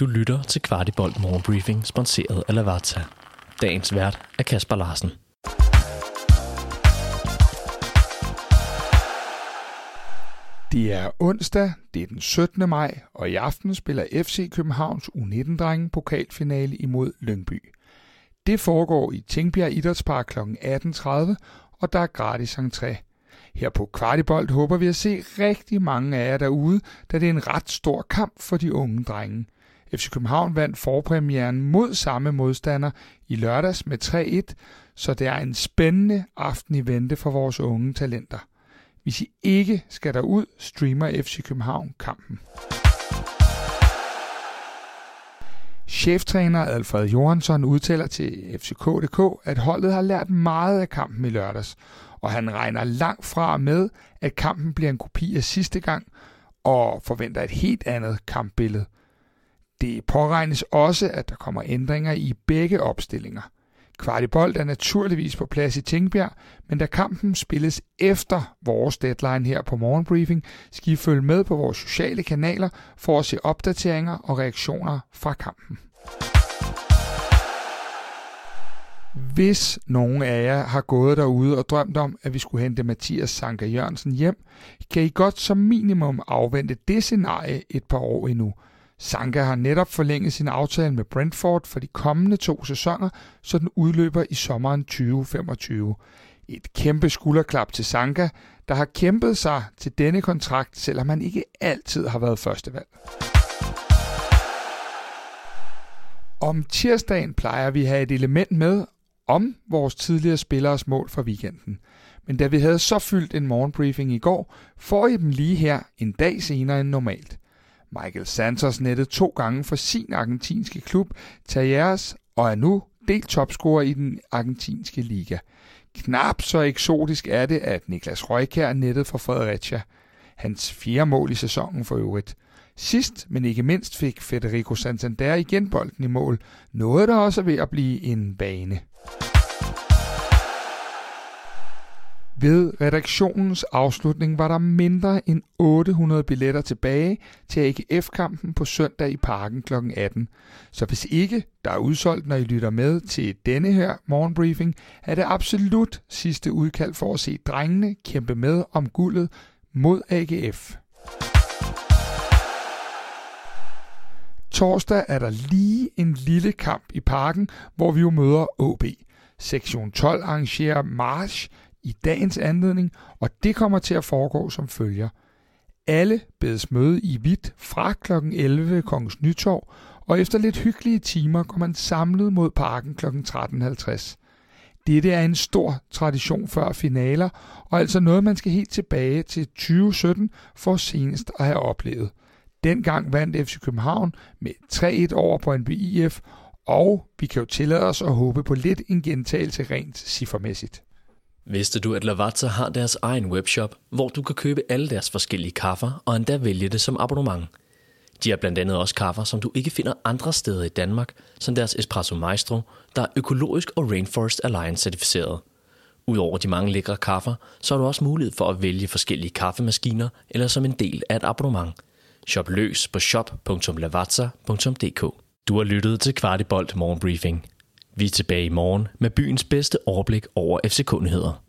Du lytter til Kvartibolt Morgenbriefing, sponsoreret af Lavazza. Dagens vært er Kasper Larsen. Det er onsdag, det er den 17. maj, og i aften spiller FC Københavns U19-drenge pokalfinale imod Lyngby. Det foregår i Tingbjerg Idrætspark kl. 18.30, og der er gratis entré. Her på Kvartibolt håber vi at se rigtig mange af jer derude, da det er en ret stor kamp for de unge drenge. FC København vandt forpremieren mod samme modstander i lørdags med 3-1, så det er en spændende aften i vente for vores unge talenter. Hvis I ikke skal derud, streamer FC København kampen. Cheftræner Alfred Johansson udtaler til FCK.dk, at holdet har lært meget af kampen i lørdags, og han regner langt fra med, at kampen bliver en kopi af sidste gang, og forventer et helt andet kampbillede. Det påregnes også, at der kommer ændringer i begge opstillinger. Kvartibold er naturligvis på plads i Tingbjerg, men da kampen spilles efter vores deadline her på Morgenbriefing, skal I følge med på vores sociale kanaler for at se opdateringer og reaktioner fra kampen. Hvis nogen af jer har gået derude og drømt om, at vi skulle hente Mathias Sanka Jørgensen hjem, kan I godt som minimum afvente det scenarie et par år endnu. Sanka har netop forlænget sin aftale med Brentford for de kommende to sæsoner, så den udløber i sommeren 2025. Et kæmpe skulderklap til Sanka, der har kæmpet sig til denne kontrakt, selvom han ikke altid har været førstevalg. Om tirsdagen plejer vi at have et element med om vores tidligere spilleres mål for weekenden. Men da vi havde så fyldt en morgenbriefing i går, får I dem lige her en dag senere end normalt. Michael Santos nettede to gange for sin argentinske klub Talleres og er nu delt topscorer i den argentinske liga. Knap så eksotisk er det, at Niklas Røykær nettede for Fredericia. Hans fjerde mål i sæsonen for øvrigt. Sidst, men ikke mindst, fik Federico Santander igen bolden i mål. Noget, der også er ved at blive en bane. Ved redaktionens afslutning var der mindre end 800 billetter tilbage til AGF-kampen på søndag i parken kl. 18. Så hvis ikke der er udsolgt, når I lytter med til denne her morgenbriefing, er det absolut sidste udkald for at se drengene kæmpe med om guldet mod AGF. Torsdag er der lige en lille kamp i parken, hvor vi jo møder OB. Sektion 12 arrangerer march i dagens anledning, og det kommer til at foregå som følger. Alle bedes møde i hvidt fra kl. 11 Kongens Nytorv, og efter lidt hyggelige timer går man samlet mod parken kl. 13.50. Dette er en stor tradition før finaler, og altså noget, man skal helt tilbage til 2017 for senest at have oplevet. Dengang vandt FC København med 3-1 over på NBIF, og vi kan jo tillade os at håbe på lidt en gentagelse rent ciffermæssigt. Vidste du, at Lavazza har deres egen webshop, hvor du kan købe alle deres forskellige kaffer og endda vælge det som abonnement? De har blandt andet også kaffer, som du ikke finder andre steder i Danmark, som deres Espresso Maestro, der er økologisk og Rainforest Alliance certificeret. Udover de mange lækre kaffer, så har du også mulighed for at vælge forskellige kaffemaskiner eller som en del af et abonnement. Shop løs på shop.lavazza.dk. Du har lyttet til Kvartibolt Morgenbriefing. Vi er tilbage i morgen med byens bedste overblik over FC-kundigheder.